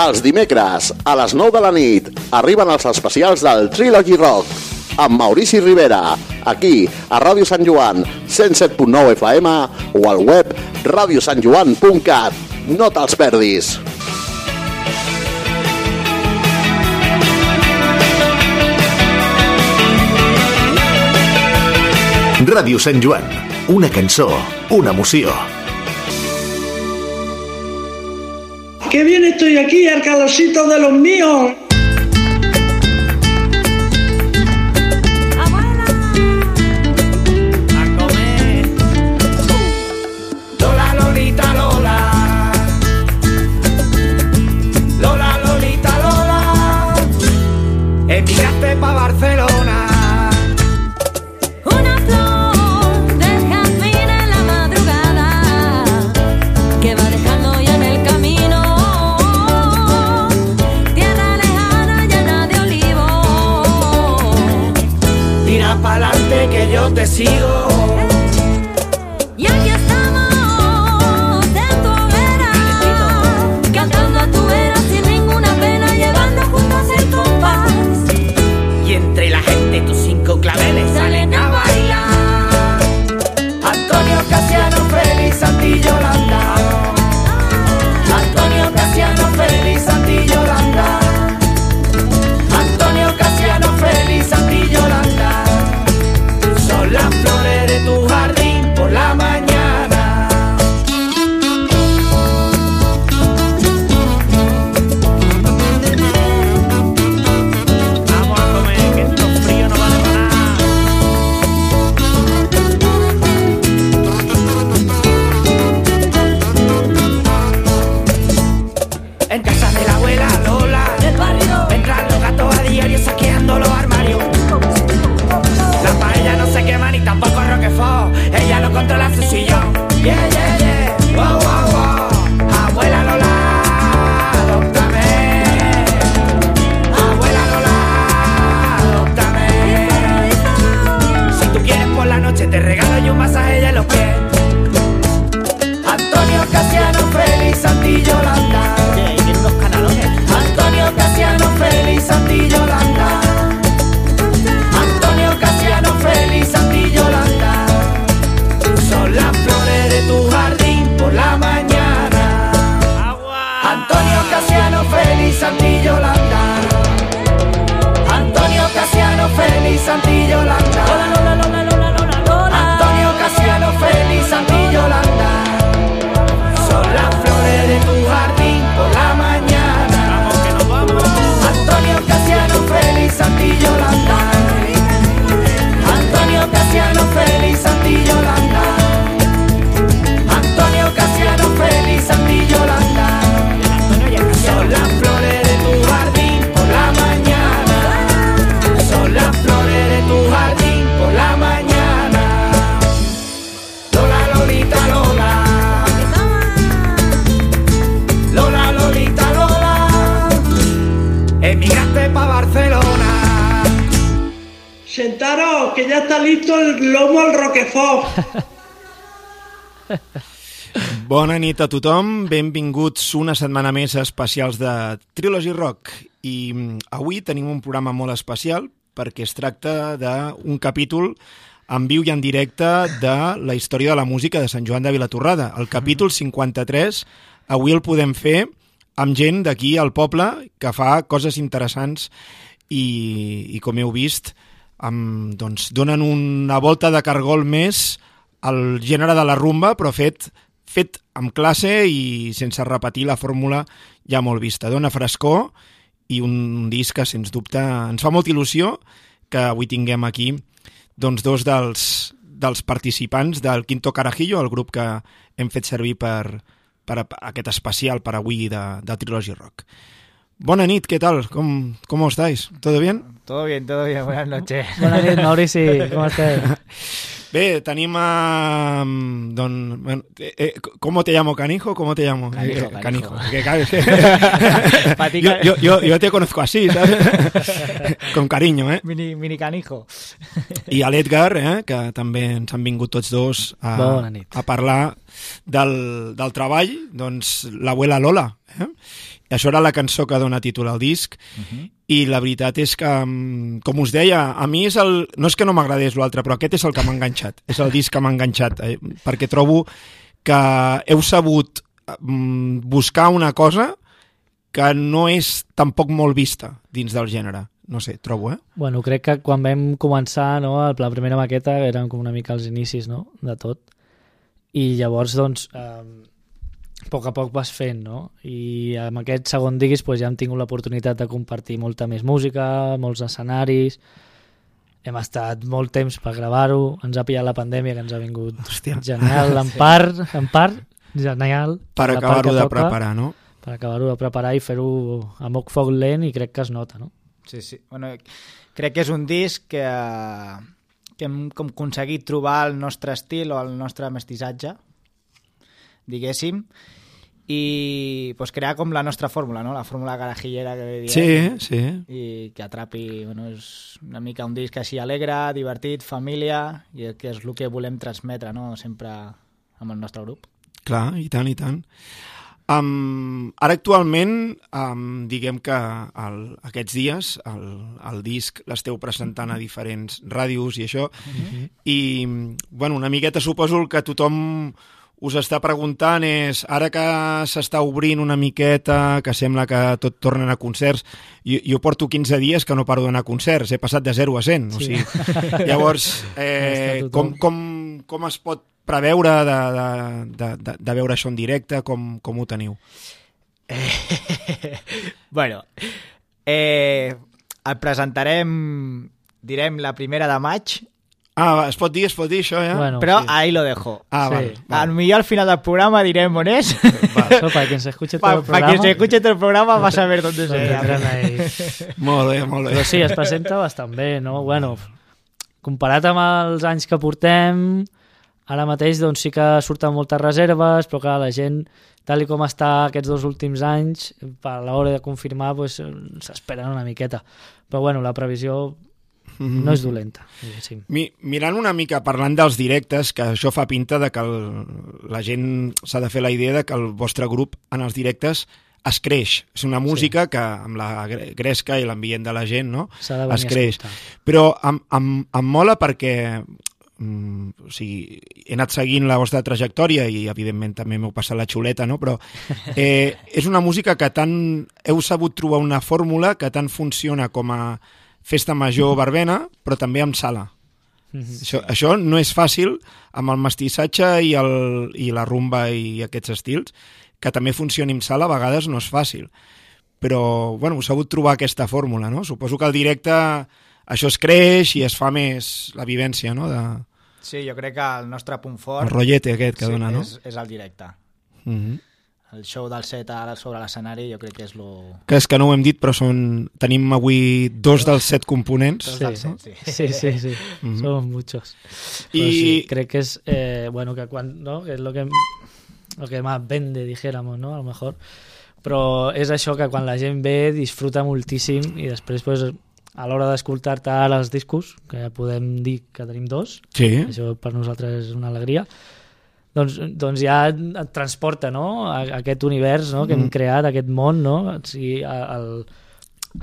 Els dimecres, a les 9 de la nit, arriben els especials del Trilogy Rock amb Maurici Rivera, aquí, a Ràdio Sant Joan, 107.9 FM o al web radiosantjoan.cat. No te'ls perdis. Ràdio Sant Joan, una cançó, una emoció. Qué bien estoy aquí, al calorcito de los míos. Lola, que yo te sigo. Ella no Listo el lomo al Roquefort. Bona nit a tothom, benvinguts una setmana més a especials de Trilogy Rock. I mm, avui tenim un programa molt especial perquè es tracta d'un capítol en viu i en directe de la història de la música de Sant Joan de Vilatorrada. El capítol 53 avui el podem fer amb gent d'aquí al poble que fa coses interessants i, i com heu vist, amb, doncs, donen una volta de cargol més al gènere de la rumba, però fet fet amb classe i sense repetir la fórmula ja molt vista. Dona frescor i un disc que, sens dubte, ens fa molta il·lusió que avui tinguem aquí doncs, dos dels, dels participants del Quinto Carajillo, el grup que hem fet servir per, per aquest especial per avui de, de Trilogy Rock. Bona nit, ¿qué tal? ¿Cómo, ¿Cómo estáis? ¿Todo bien? Todo bien, todo bien. Buenas noches. Buenas noches, Maurici. Com estàs? Bé, tenim a... Don, bueno, eh, eh, ¿Cómo te llamo, canijo? ¿Cómo te llamo? Canijo, Eh, canijo. Ti, yo, ca- yo, yo, yo te conozco así, ¿sabes? Con cariño, eh? Mini, mini canijo. I a l'Edgar, eh, que també ens han vingut tots dos a, a parlar del, del treball, doncs l'abuela Lola. Eh? Això era la cançó que dona títol al disc i la veritat és que, mm, com us deia, a mi és el... No és que no m'agradés l'altre, però aquest és el que m'ha enganxat. És el disc que m'ha enganxat, eh, perquè trobo que heu sabut mm, buscar una cosa que no és tampoc molt vista dins del gènere. No sé, trobo, eh? Bueno, crec que quan vam començar, no, la primera maqueta eren com una mica els inicis, no?, de tot. I llavors, doncs, eh, a poc a poc vas fent, no? I amb aquest segon diguis doncs, ja hem tingut l'oportunitat de compartir molta més música, molts escenaris, hem estat molt temps per gravar-ho, ens ha pillat la pandèmia que ens ha vingut Hòstia. genial, en part, en part, genial. Per acabar-ho de toca, preparar, no? Per acabar-ho de preparar i fer-ho a moc foc lent i crec que es nota, no? Sí, sí. Bueno, crec que és un disc que, que hem com aconseguit trobar el nostre estil o el nostre mestissatge, diguéssim, i pues, crear com la nostra fórmula, no? la fórmula garajillera que diem, Sí, sí. i que atrapi, bueno, és una mica un disc així alegre, divertit, família, i que és el que volem transmetre, no?, sempre amb el nostre grup. Clar, i tant, i tant. Um, ara actualment, um, diguem que el, aquests dies el, el disc l'esteu presentant a diferents ràdios i això, i bueno, una miqueta suposo que tothom us està preguntant és, ara que s'està obrint una miqueta, que sembla que tot tornen a concerts, jo, jo porto 15 dies que no paro d'anar a concerts, he passat de 0 a 100, o Sí. sigui, llavors, eh, com, com, com es pot preveure de, de, de, de, de veure això en directe, com, com ho teniu? bueno, eh, el presentarem, direm, la primera de maig, Ah, va, es pot dir, es pot dir això, ja? Bueno, però sí. ahí lo dejo. ah, sí. vale, Al vale. millor al final del programa direm on és. Eso, para quien se escuche todo Para el programa. quien se escuche todo el programa va a saber dónde se ahí. Molt bé, molt bé. Però sí, es presenta bastant bé, no? Bueno, comparat amb els anys que portem, ara mateix doncs, sí que surten moltes reserves, però clar, la gent, tal i com està aquests dos últims anys, a l'hora de confirmar doncs, s'esperen una miqueta. Però bueno, la previsió no és dolenta, diguéssim. Mi, mirant una mica, parlant dels directes, que això fa pinta de que el, la gent s'ha de fer la idea de que el vostre grup en els directes es creix. És una música sí. que amb la gre- gresca i l'ambient de la gent no? De es creix. Però em, em, em mola perquè mm, o sigui, he anat seguint la vostra trajectòria i evidentment també m'heu passat la xuleta, no? però eh, és una música que tant heu sabut trobar una fórmula que tant funciona com a festa major verbena, però també amb sala. Mhm. Això, això no és fàcil amb el mestissatge i, el, i la rumba i aquests estils, que també funcioni amb sala a vegades no és fàcil. Però, bueno, heu sabut trobar aquesta fórmula, no? Suposo que al directe això es creix i es fa més la vivència, no? De, Sí, jo crec que el nostre punt fort el rotllete aquest que sí, dona, no? és, és el directe. Mm -hmm. El show del set ara sobre l'escenari jo crec que és lo... Que és que no ho hem dit, però són, tenim avui dos dels set components. Dos Sí, del set, sí. Sí, sí, sí. Mhm. Son muchos. I- Però sí, crec que es, eh, bueno, que cuando, ¿no? que es lo que, lo que más vende, dijéramos, ¿no? A lo mejor. Però és això que quan la gent ve disfruta moltíssim i després pues, a l'hora d'escoltar-te ara els discos, que ja podem dir que tenim dos, Sí, això per nosaltres és una alegria, doncs, doncs ja et transporta no? a, a aquest univers no? que hem Mm. creat, aquest món, no? O sigui, el,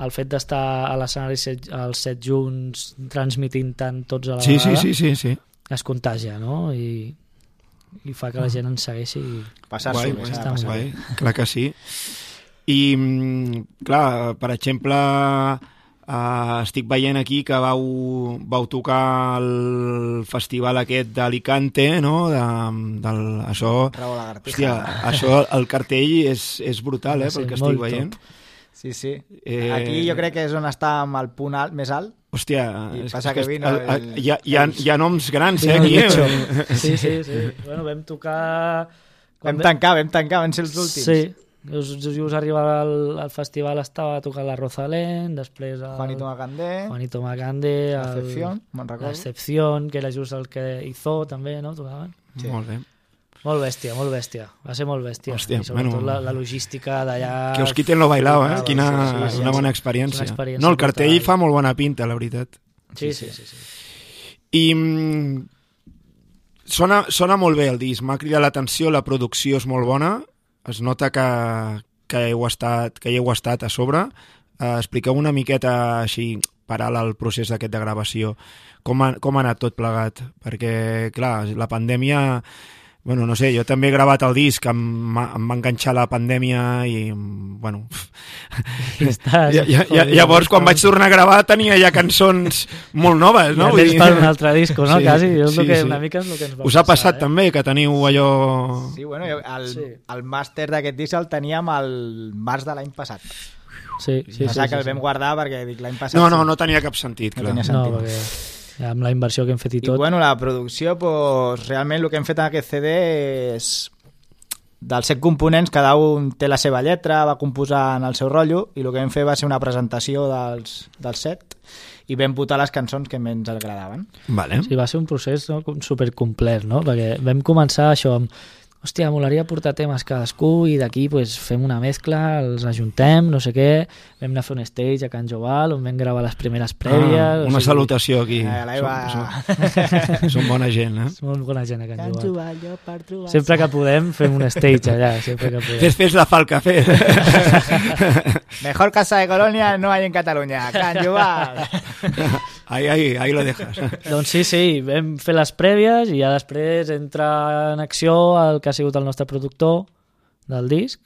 el fet d'estar a l'escenari set, els set junts transmitint tant tots a la sí, sí, vegada sí, sí, sí. es contagia, no? I, i fa que la gent ens segueixi. I... Passar-s'ho Guai, bé, guai, passar guai, clar que sí. I, mm, clar, per exemple, uh, estic veient aquí que vau, vau tocar el festival aquest d'Alicante, no? De, del, això, hòstia, això, el cartell és, és brutal, eh, Sí, pel que estic veient. Sí, sí. Eh, Aquí jo crec que és on està amb el punt alt, més alt. Hòstia, I és, passa és que vino el- el- el- hi, ha, hi, ha, hi ha noms grans, eh, aquí. eh? Sí, sí, sí. Bueno, vam tocar... Vam tancar, vam tancar, van ser els últims. Sí, just, just, just arribar al, al festival estava tocant la Rosalén, després el Juanito Macandé, Juanito Macande, La el- Excepción, me'n recordo. L'Excepción, que era just el que hizo també, no? Tocaven. Sí. Molt bé. Molt bèstia, molt bèstia. Va ser molt bèstia. Hòstia, I sobretot bueno. la, la logística d'allà... Que us quiten lo bailao, eh? Quina, sí, sí, sí, una sí. bona experiència. una experiència No, el cartell brutal. fa molt bona pinta, la veritat. Sí, sí, sí. sí. I mm, sona, sona molt bé el disc, m'ha cridat l'atenció, la producció és molt bona, es nota que, que heu estat, que hi heu estat a sobre, eh, expliqueu una miqueta així, paral al procés d'aquest de gravació. Com ha, com ha anat tot plegat? Perquè, clar, la pandèmia... Bueno, no sé, jo també he gravat el disc, em, em va enganxar la pandèmia i, bueno... Estàs- Ja, ja, ja, llavors, quan vaig tornar a gravar, tenia ja cançons molt noves, no? Ja tens per un altre disco, no? Quasi, és el que- una mica és el que ens va Us ha passar, passat eh? també, que teniu allò... Sí, bueno, jo- el, Sí. el màster d'aquest disc el teníem al març de l'any passat. Sí, sí, sí, sí, que el sí. vam guardar perquè dic l'any passat... No, no, sí. no tenia cap sentit, No clar. tenia No, sentit. perquè amb la inversió que hem fet i I tot... bueno, la producció, pues, realment el que hem fet en aquest CD és dels set components, cada un té la seva lletra, va composar en el seu rotllo, i el que vam fer va ser una presentació dels, dels set, i vam votar les cançons que més ens agradaven. Vale. Sí, va ser un procés no, com supercomplet, no? Perquè vam començar això amb hòstia, molaria portar temes cadascú i d'aquí pues, fem una mescla, els ajuntem, no sé què, vam anar a fer un stage a Can Joval on vam gravar les primeres prèvies... Ah, o una sigui, salutació aquí. Eh. Som, som, som bona gent, eh? És molt bona gent a Can, Can Joval. Joval, jo per trobar... Sempre que podem fem un stage allà, sempre que podem. Fes, fes la falca, fes. Mejor casa de Colonia no hay en Cataluña, Can Joval. ahí, ahí, ahí lo dejas. Doncs sí, sí, vam fer les prèvies i ja després entra en acció el que ha sigut el nostre productor del disc,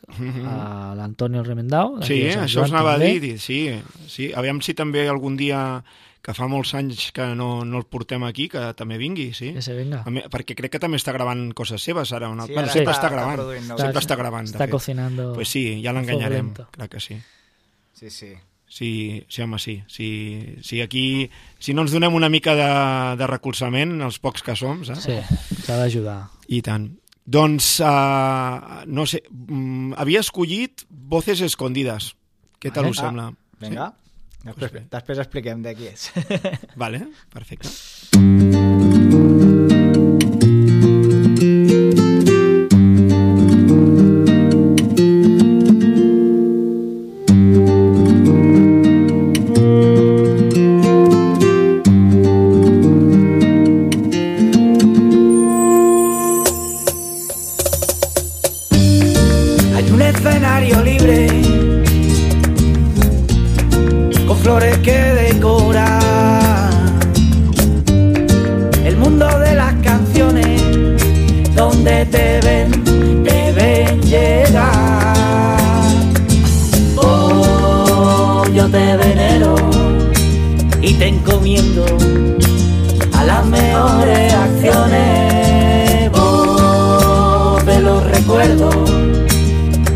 a l'Antonio Remendau. Sí, Sant això us anava a dir, sí, sí. Aviam si també algun dia, que fa molts anys que no, no el portem aquí, que també vingui, sí. Que se venga. Mi- perquè crec que també està gravant coses seves ara. Una... Sí, bueno, ara sempre està- està, està gravant. nous sempre està gravant, de Està cocinando. Pues sí, ja l'enganyarem, clar que sí. Sí, sí. Sí, sí, home, sí. sí, sí aquí, si no ens donem una mica de, de recolzament, els pocs que som, saps? Sí, s'ha d'ajudar. I tant. Doncs, uh, no sé, mm, havia escollit Voces Escondidas. Què tal Vale. us Ah, sembla? Vinga. Després, bé. després expliquem de qui és. Vale, perfecte. Hay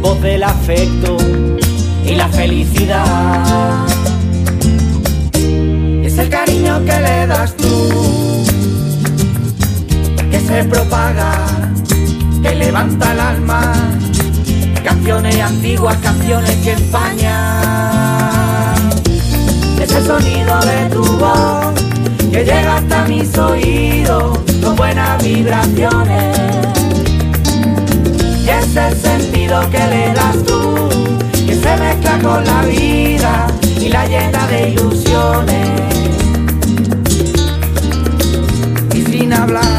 voz del afecto y la felicidad. Es el cariño que le das tú, que se propaga, que levanta el alma. Canciones antiguas, canciones que empañan. Es el sonido de tu voz que llega hasta mis oídos con buenas vibraciones. Y es el sentido que le das tú, que se mezcla con la vida y la llena de ilusiones. Y sin hablar.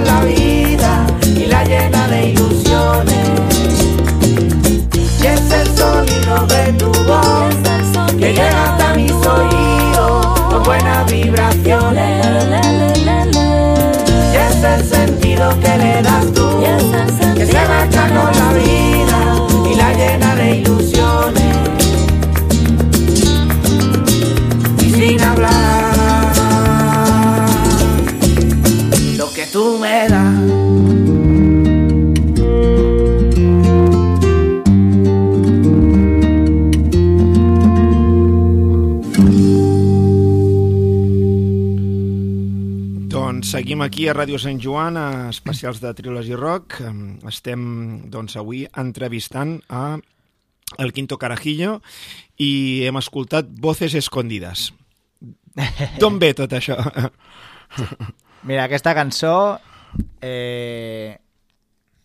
La vida aquí a Ràdio Sant Joan, a especials de Trilogy Rock. Em, Estem, doncs, avui entrevistant a El Quinto Carajillo i hem escoltat Voces Escondides. D'on ve tot això? Mira, aquesta cançó, eh,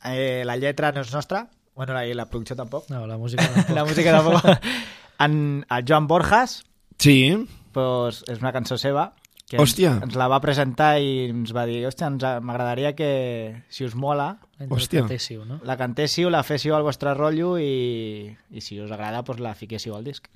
eh, la lletra no és nostra, bueno, la, i la producció tampoc, No, la música... tampoc. la música tampoc. En, el Joan Borjas, Sí, pues, és una cançó seva, que Hòstia. ens, ens la va presentar i ens va dir, hòstia, ens- m'agradaria que, si us mola, Hòstia. No? la cantéssiu, la féssiu al vostre rotllo i, i si us agrada, pues, la fiquéssiu al disc.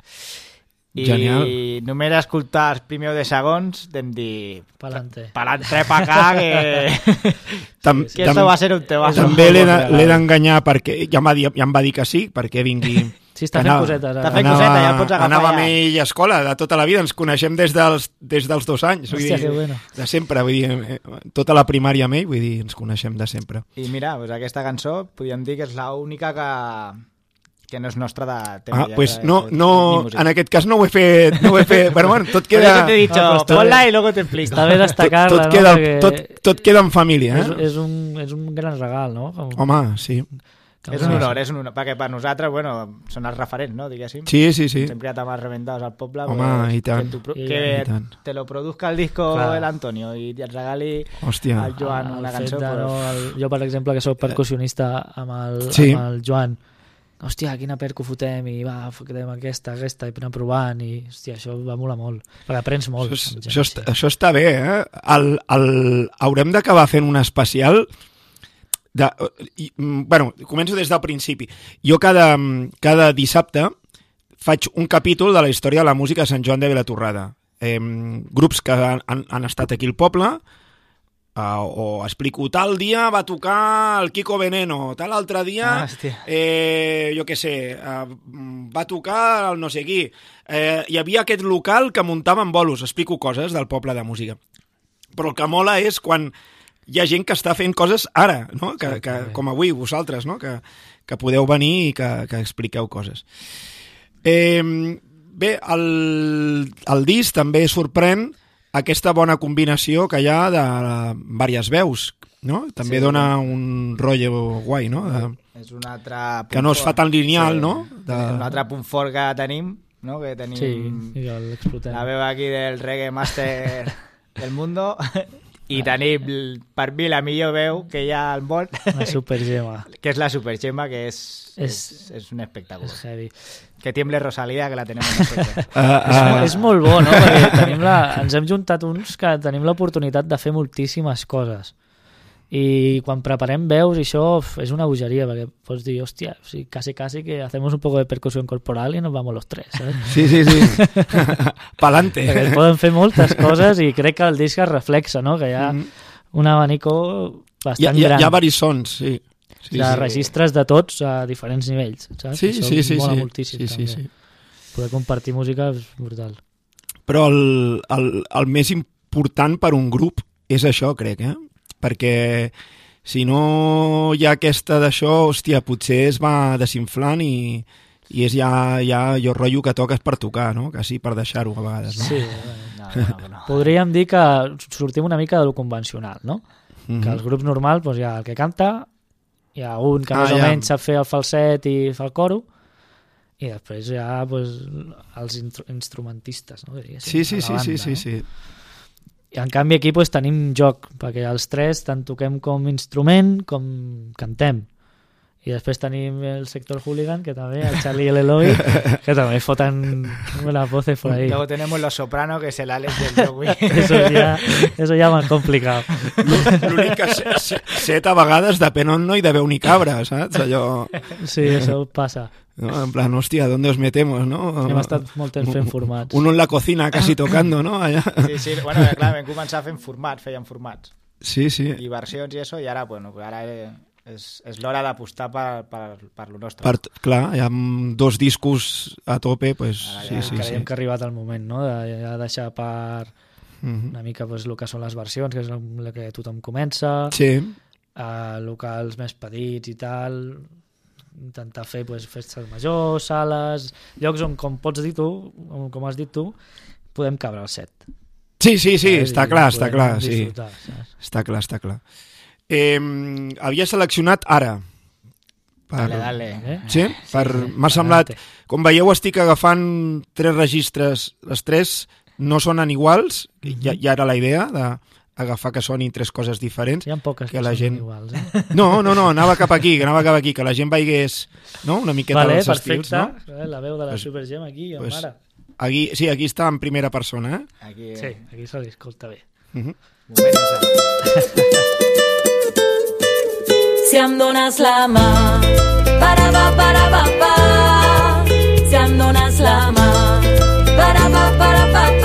I Genial. només escoltar els primers de segons vam dir Pa'lante. pa'lante pa acá que, Tam, que esto va a ser un temazo. també l'he de- l'he d'enganyar perquè ja ja em va dir que sí, perquè vingui... Sí, està que fent anava- cosetes. Està fent coseta, ja el pots agafar Anava ja. amb ell a escola de tota la vida, ens coneixem des dels, des dels dos anys. vull Hòstia, dir, que bueno. De sempre, vull dir, eh, tota la primària amb ell, vull dir, ens coneixem de sempre. I mira, pues aquesta cançó podríem dir que és l'única que, que no és nostra de tema. Ah, pues de- no, ni no, en aquest cas no ho he fet, no ho he fet, bueno, bueno, tot queda, te he dicho, Ah, pues ponla y luego te explico. Està bé destacar-la, tot, no? queda, Perquè tot, tot queda en família, és, eh? és, un, és un gran regal, no? Com, Home, sí. És un honor, és un honor, perquè per nosaltres, bueno, són els referents, no, diguéssim. Sí, sí, sí. Ens hem criat amb els reventados al poble. Home, pues, i tant. Que, tu, pro- I que tant. te lo produzca el disco Clar. el Antonio i et regali Hòstia. al Joan el una cançó. de, pues, no, el, jo, per exemple, que sóc percussionista amb el, Sí. amb el Joan, hòstia, quina perco fotem, i va, fotem aquesta, aquesta, i anar provant, i hòstia, això va molar molt, perquè aprens molt. Això, és- això, està, això està bé, eh? El, el, haurem d'acabar fent un especial de, i, mm, bueno, començo des del principi. Jo cada, mm, cada dissabte faig un capítol de la història de la música de Sant Joan de Vilatorrada. Eh, grups que han, han, han estat aquí al poble, uh, o explico, tal dia va tocar el Kiko Veneno, tal altre dia, Ah, hòstia. eh, jo què sé, uh, va tocar el no sé qui. Eh, hi havia aquest local que muntaven bolos, explico coses del poble de música. Però el que mola és quan hi ha gent que està fent coses ara, no? que, que, com avui vosaltres, no? que, que podeu venir i que, que expliqueu coses. Eh, bé, el, el disc també sorprèn aquesta bona combinació que hi ha de diverses veus, no? També Sí. dona un rotllo guai, no? De, és un altre punt que no es fa tan lineal, no? De- Un altre punt fort que tenim, no? que tenim Sí, i l'explotem. la veu aquí del reggae master del mundo i tenim l- per mi la millor veu que hi ha al món Una supergema. que és la Supergema que és, és, És- és un espectacle És heavy. que tiemble Rosalía que la tenim nosotros Uh, És, uh, mo- és molt bo, no? Perquè tenim la, ens hem juntat uns que tenim l'oportunitat de fer moltíssimes coses. I quan preparem veus i això és una bogeria, perquè pots dir, hòstia, o sigui, quasi, quasi que hacemos un poco de percusión corporal y nos vamos los tres, ¿sabes? Sí, sí, sí. Palante. Perquè poden fer moltes coses i crec que el disc es reflexa, no? Que hi ha Mhm. un abanico bastant hi, ha, gran hi ha varis sons, sí. sí, de sí. registres de tots a diferents nivells, saps? Sí, Això sí, sí, mola sí. moltíssim, sí, sí, també. sí. Poder compartir música és brutal. Però el, el, el més important per un grup és això, crec, eh? Perquè si no hi ha aquesta d'això, hòstia, potser es va desinflant i, i és ja, ja jo rotllo que toques per tocar, no? Quasi per deixar-ho a vegades, no? Sí, no, no, no, no. podríem dir que sortim una mica de lo convencional, no? Mhm. Que els grups normals doncs, hi ha el que canta, hi ha un que Ah, més o ja. menys sap fer el falset i fa el coro, i després hi ha doncs, els instrumentistes, no? Sí, Diguéssim, sí, sí, banda, sí, sí, no? sí. I en canvi aquí doncs, tenim joc, perquè els tres tant toquem com instrument com cantem. I després tenim el sector hooligan, que també, el Charlie i l'Eloi, que també foten una voces por ahí. Luego tenemos los sopranos, que es el Alex del Joey. Eso ya, eso ya más complicado. L'únic que set, set, a vegades depèn on no hi de veu ni cabra, saps? Allò... Sí, eso pasa. No? En plan, hòstia, ¿dónde os metemos, no? Hem estat molt temps fent formats. Uno en la cocina casi tocando, no? Allà. Sí, sí, bueno, clar, vam començar fent formats, feien formats. Sí, sí. I versions i això, i ara, bueno, ara és, és l'hora d'apostar per, per, per lo nostre. Per, clar, hi ha dos discos a tope, pues, Ara sí, ja sí, Creiem sí. que ha arribat el moment, no?, de ja deixar per una mica pues, el que són les versions, que és el que tothom comença, Sí, a locals més petits i tal, intentar fer pues, festes majors, sales, llocs on, com pots dir tu, on, com has dit tu, podem cabre el set. sí, sí, sí saps? està clar, està clar, sí. saps? Està clar, està clar. Eh, havia seleccionat ara. Per, Dale, dale. Eh? Sí? Per, M'ha semblat... Com veieu, estic agafant tres registres. Les tres no sonen iguals, ja, ja era la idea d'agafar que sonin tres coses diferents. Hi ha poques Que que, la són gent- iguals, eh? No, no, no, anava cap aquí, anava cap aquí, que la gent veigués no? una miqueta Vale, dels perfecte. estils. No? Eh, La veu de la Pues- Supergem aquí, pues- pues, mare. Aquí, sí, aquí està en primera persona. Eh? Aquí, Sí, aquí se li escolta bé. moment és Si em dones la mà, para va, para va, pa. Si em dones la mà, para va, para va, pa.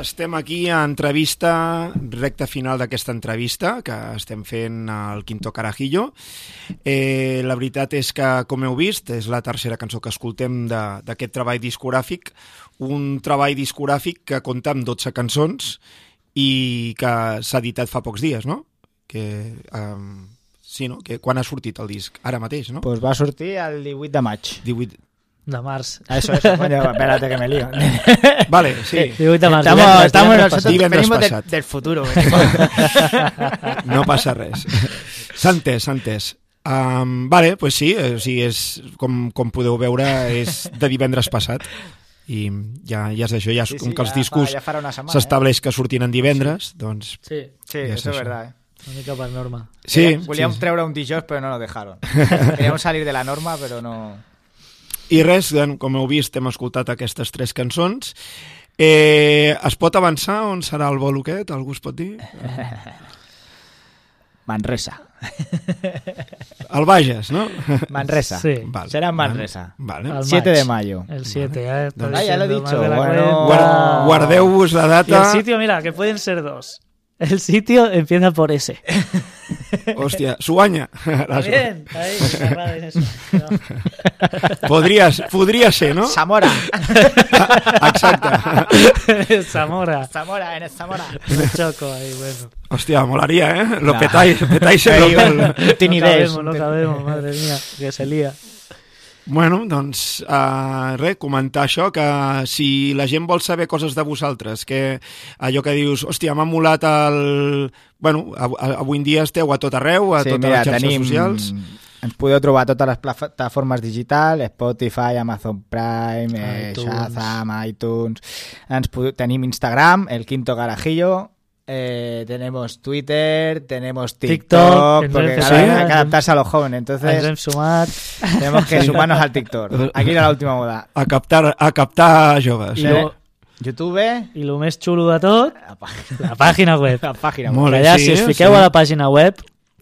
Estem aquí a entrevista, recta final d'aquesta entrevista que estem fent al Quinto Carajillo. Eh, la veritat és que, com heu vist, és la tercera cançó que escoltem d'aquest treball discogràfic, un treball discogràfic que compta amb 12 cançons i que s'ha editat fa pocs dies, no? Que, um, sí, no? Que quan ha sortit el disc? Ara mateix, no? Pues va sortir el 18 de maig. 18... De març. Eso, eso, coño, espérate que me lío. Vale, sí. 18 de març. Estamos, divendres, estamos divendres nosotros, Divendres venimos de- passat. del futuro. No passa res. S'ha entès. Um, vale, pues sí, eh, o sigui, és, com, com podeu veure, és de divendres passat. I ja, ja és això, ja és Sí, com sí, que els ja discos ja farà una setmana, s'estableix que sortin en divendres, doncs Sí, Sí, Ja és això. verdad. eh. una mica per norma. sí. Volíem sí. treure un dijous, però no lo dejaron. Queríamos salir de la norma, però no... I res, doncs, com heu vist, hem escoltat aquestes tres cançons. Eh, es pot avançar on serà el bolo aquest? Algú es pot dir? Manresa. El Bages, no? Manresa. Sí. Vale, Será en Manresa. Vale. Al 7 maig. de mayo. El 7, eh? Está Ah, ya lo he diciendo dicho, más de la bueno. Guardeu-vos la Y el data. sitio, mira, que pueden ser dos. El sitio empieza por S. Hòstia, Suanya. Bien, ahí, en eso. No. Podria, podria ser, no? Zamora. Exacte. Zamora. Zamora, en Zamora. Un choco ahí, bueno. Hòstia, molaria, eh? Lo No. petáis, petáis el local. No tiene no ideas. cabemos, no cabemos, madre mía, que se lía. Bueno, doncs, uh, res, comentar això, que si la gent vol saber coses de vosaltres, que allò que dius, hòstia, m'ha molat el... Bueno, av avui en dia esteu a tot arreu, a Sí, totes mira, les xarxes tenim... socials. Ens podeu trobar a totes les plataformes digitals, Spotify, Amazon Prime, eh, iTunes. Shazam, iTunes... Ens podeu... Tenim Instagram, El Quinto Garajillo, eh, tenemos Twitter, tenemos TikTok, TikTok, porque claro, sí. hay que adaptarse a los jóvenes, entonces hem sumat tenemos que sumarnos al TikTok. Aquí era la última moda. A captar, a captar joves. I Sí. lo, YouTube, i lo més xulo de tot, la pàgina, la pàgina web. la pàgina Molt web. bé. Allà, sí, si us sí. fiqueu a la pàgina web,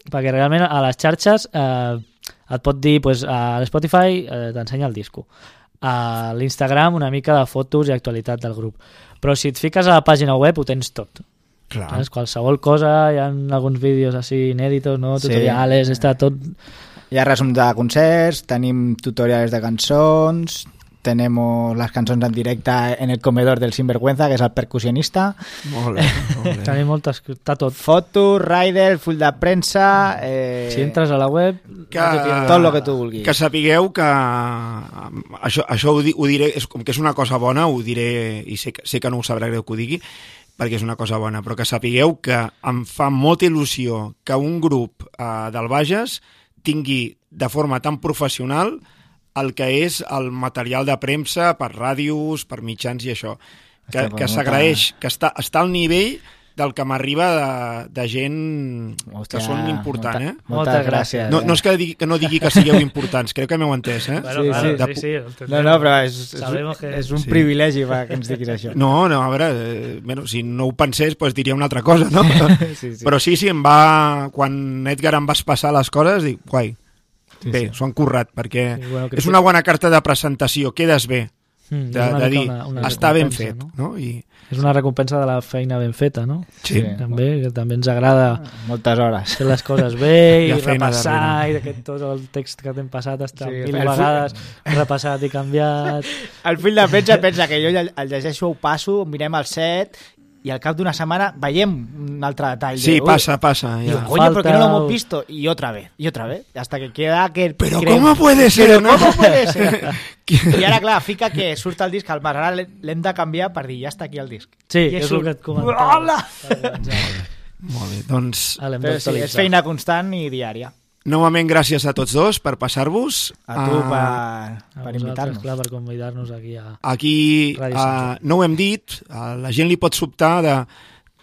perquè realment a les xarxes eh, et pot dir, pues, a l'Spotify eh, t'ensenya el disco. A l'Instagram una mica de fotos i actualitat del grup. Però si et fiques a la pàgina web ho tens tot. Clar. Saps? Qualsevol cosa, hi ha alguns vídeos així inèdits, no? Sí. tutorials, està tot... Hi ha resums de concerts, tenim tutorials de cançons, tenemos las canciones en directe en el comedor del Sinvergüenza, que és el percussionista, Molt bé, molt bé. Tenim moltes... Està tot. fotos, rider, full de premsa... Eh, Si entres a la web... que, no tot lo que tu vulguis. que sapigueu que um, això, això ho, di, ho diré, és, com que és una cosa bona, ho diré, i sé, que- sé que no us sabrà greu que ho digui, perquè és una cosa bona, però que sapigueu que em fa molta il·lusió que un grup uh, del Bages tingui de forma tan professional el que és el material de premsa per ràdios, per mitjans i això. Que, que s'agraeix, que està, està al nivell del que m'arriba de, de gent Hòstia, que són important, molta- eh? Moltes Moltes gràcies. No, no és que digui, que no digui que sigueu importants, crec que m'heu entès, eh? Bueno, Sí, sí. sí, sí, ho No, no, però és, és, Sabemos que- és un Sí. privilegi que ens diguis això. No, no, a veure, eh, bueno, si no ho pensés, pues diria una altra cosa, no? Sí, sí. Però sí, sí, em va... Quan Edgar em vas passar les coses, dic, guai, Sí, bé, sí. s'ho han currat, perquè Sí, bueno, és una bona carta de presentació, quedes bé, Mm, de, és una de dir, una- una està ben fet, no? no? I, És una recompensa de la feina ben feta, no? sí. Sí. També, que també ens agrada Moltes hores. fer les coses bé i ha feina repassar darrere. i que tot el text que t'hem passat està Sí, mil vegades repassat i canviat El fill de premsa pensa que jo el llegeixo, ho passo, mirem el set i al cap d'una setmana veiem un altre detall. Sí, de, "Uy, passa, passa. Digo, Ja. coño, ¿por qué no lo Falta- hemos visto? Y otra vez, y otra vez, hasta que queda que... Però creem- com puede ser, Però no? com puede ser? I ara, clar, fica que surt el disc al mar, ara l'he- l'hem de canviar per dir, ja està aquí el disc. Sí, I és surt- el que et comentava. Hola! Molt bé, doncs, Però sí, és feina constant i diària. Novament gràcies a tots dos per passar-vos. A tu per, A per invitar-nos. clar, per convidar-nos aquí a... Aquí uh, Sant no ho hem dit, uh, la gent li pot sobtar de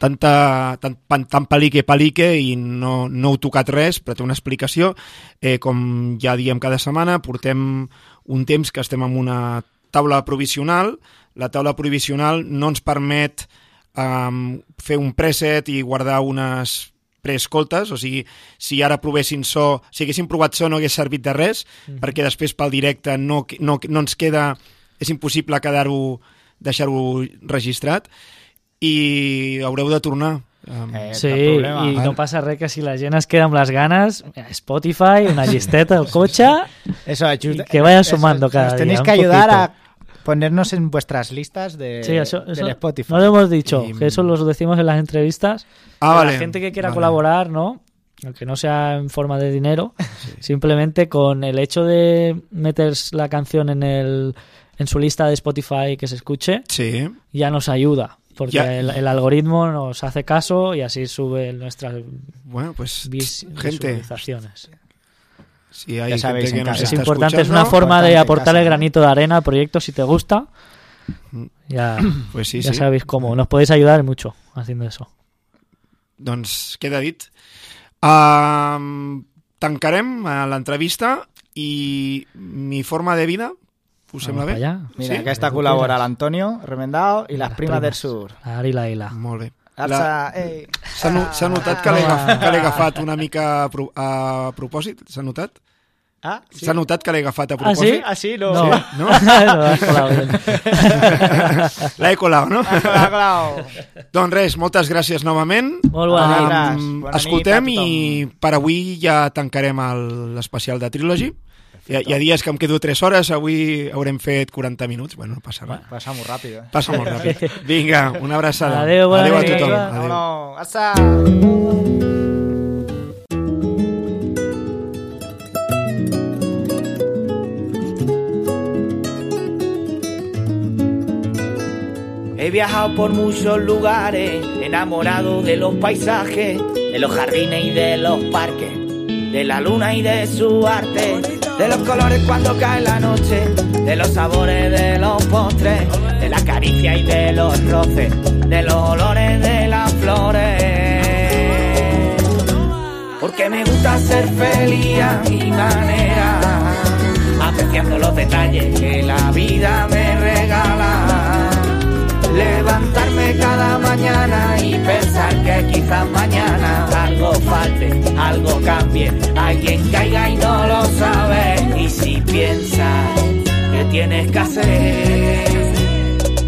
tanta, tant, pan- tant palique palique i no, no heu tocat res, però té una explicació. Eh, com ja diem cada setmana, portem un temps que estem en una taula provisional. La taula provisional no ens permet um, fer un preset i guardar unes preescoltes, o sigui, si ara provessin so, si haguéssim provat so no hagués servit de res, Mhm. perquè després pel directe no, no, no ens queda, és impossible quedar-ho, deixar-ho registrat, i haureu de tornar. Um, Eh, Sí, problema. i no passa res que si la gent es queda amb les ganes, Spotify, una llisteta al cotxe, Eso, ayuda- Y que vaya eso, sumando cada nos tenéis que ayudar poquito. a ponernos en vuestras listas de, Sí, eso, del eso Spotify. no lo hemos dicho, Y- que eso lo decimos en las entrevistas. Ah, vale. La gente que quiera Vale. colaborar, ¿no? aunque no sea en forma de dinero, simplemente con el hecho de meter la canción en, el, en su lista de Spotify que se escuche, Sí. ya nos ayuda. Porque Ya. el, el algoritmo nos hace caso y así sube nuestras Bueno, pues vis- gente, visualizaciones. Si hay Ya sabéis, gente que en nos. Es está importante, es una forma de Importante en aportar casa. el granito de arena al proyecto si te gusta. Ya, Pues sí, ya sí. sabéis cómo. Nos podéis ayudar mucho haciendo eso. Doncs queda dit. Um, tancarem l'entrevista i mi forma de vida, us sembla bé? Mira, Sí? acá está Tú col·labora l'Antonio Remendao i les, Las primes, del sur. La Ari la Ila. Molt bé. Alça, ei. S'ha no, notat que l'he agaf- que l'he agafat una mica a, pro, a propòsit? S'ha notat? Ah, sí. S'ha notat que l'he agafat a Ah, sí? propòsit? Ah, sí, no. No, Sí. no? Lo has colado bien. L'he colat, no? Clar, clar. doncs res, moltes gràcies novament. Molt bona nit. Um, Bona nit escoltem a tothom. i per avui ja tancarem l'especial de Trilogy. Hi ha, hi ha dies que em quedo 3 hores, avui haurem fet 40 minuts. Bueno, no passa res. Passa molt ràpid, eh? Passa molt ràpid. Vinga, una abraçada. Adéu, bona Adéu a tothom. Adéu. He viajado por muchos lugares, enamorado de los paisajes, de los jardines y de los parques, de la luna y de su arte, de los colores cuando cae la noche, de los sabores de los postres, de la caricia y de los roces, de los olores de las flores. Porque me gusta ser feliz a mi manera, apreciando los detalles que la vida me regala. Levantarme cada mañana y pensar que quizás mañana algo falte, algo cambie, alguien caiga y no lo sabe. Y si piensas que tienes que hacer,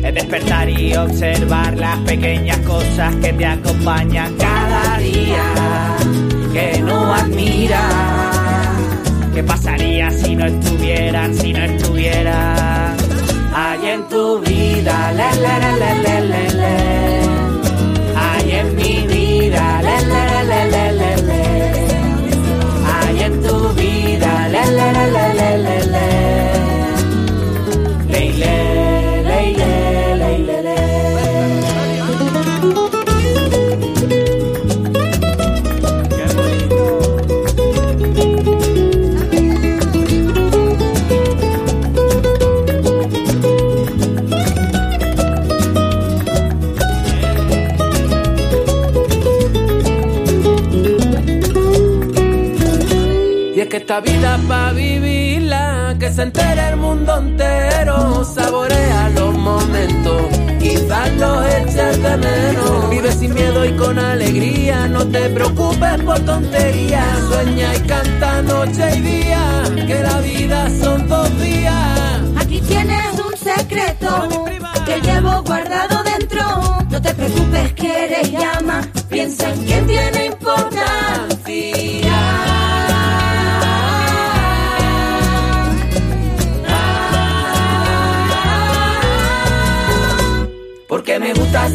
es despertar y observar las pequeñas cosas que te acompañan cada día, que no admiras. ¿Qué pasaría si no estuvieran, si no estuvieran? hay en tu vida, la la la la la la la, hay en mi vida, la la la la la la la, hay en tu vida, la la la la la la.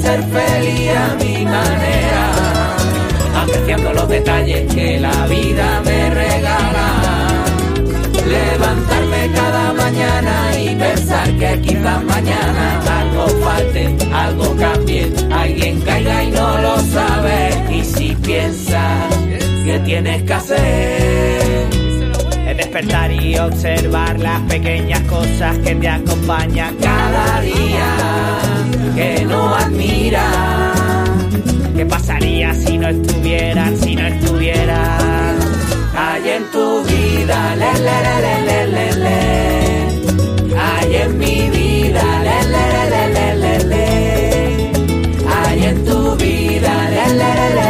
Ser feliz a mi manera, apreciando los detalles que la vida me regala. Levantarme cada mañana y pensar que quizás mañana algo falte, algo cambie, alguien caiga y no lo sabe. Y si piensas que tienes que hacer despertar y observar las pequeñas cosas que te acompañan cada día, que no admira. ¿Qué pasaría si no estuvieran, si no estuvieran ahí en tu vida? Le, le, le, Hay en mi vida, le, ahí en tu vida,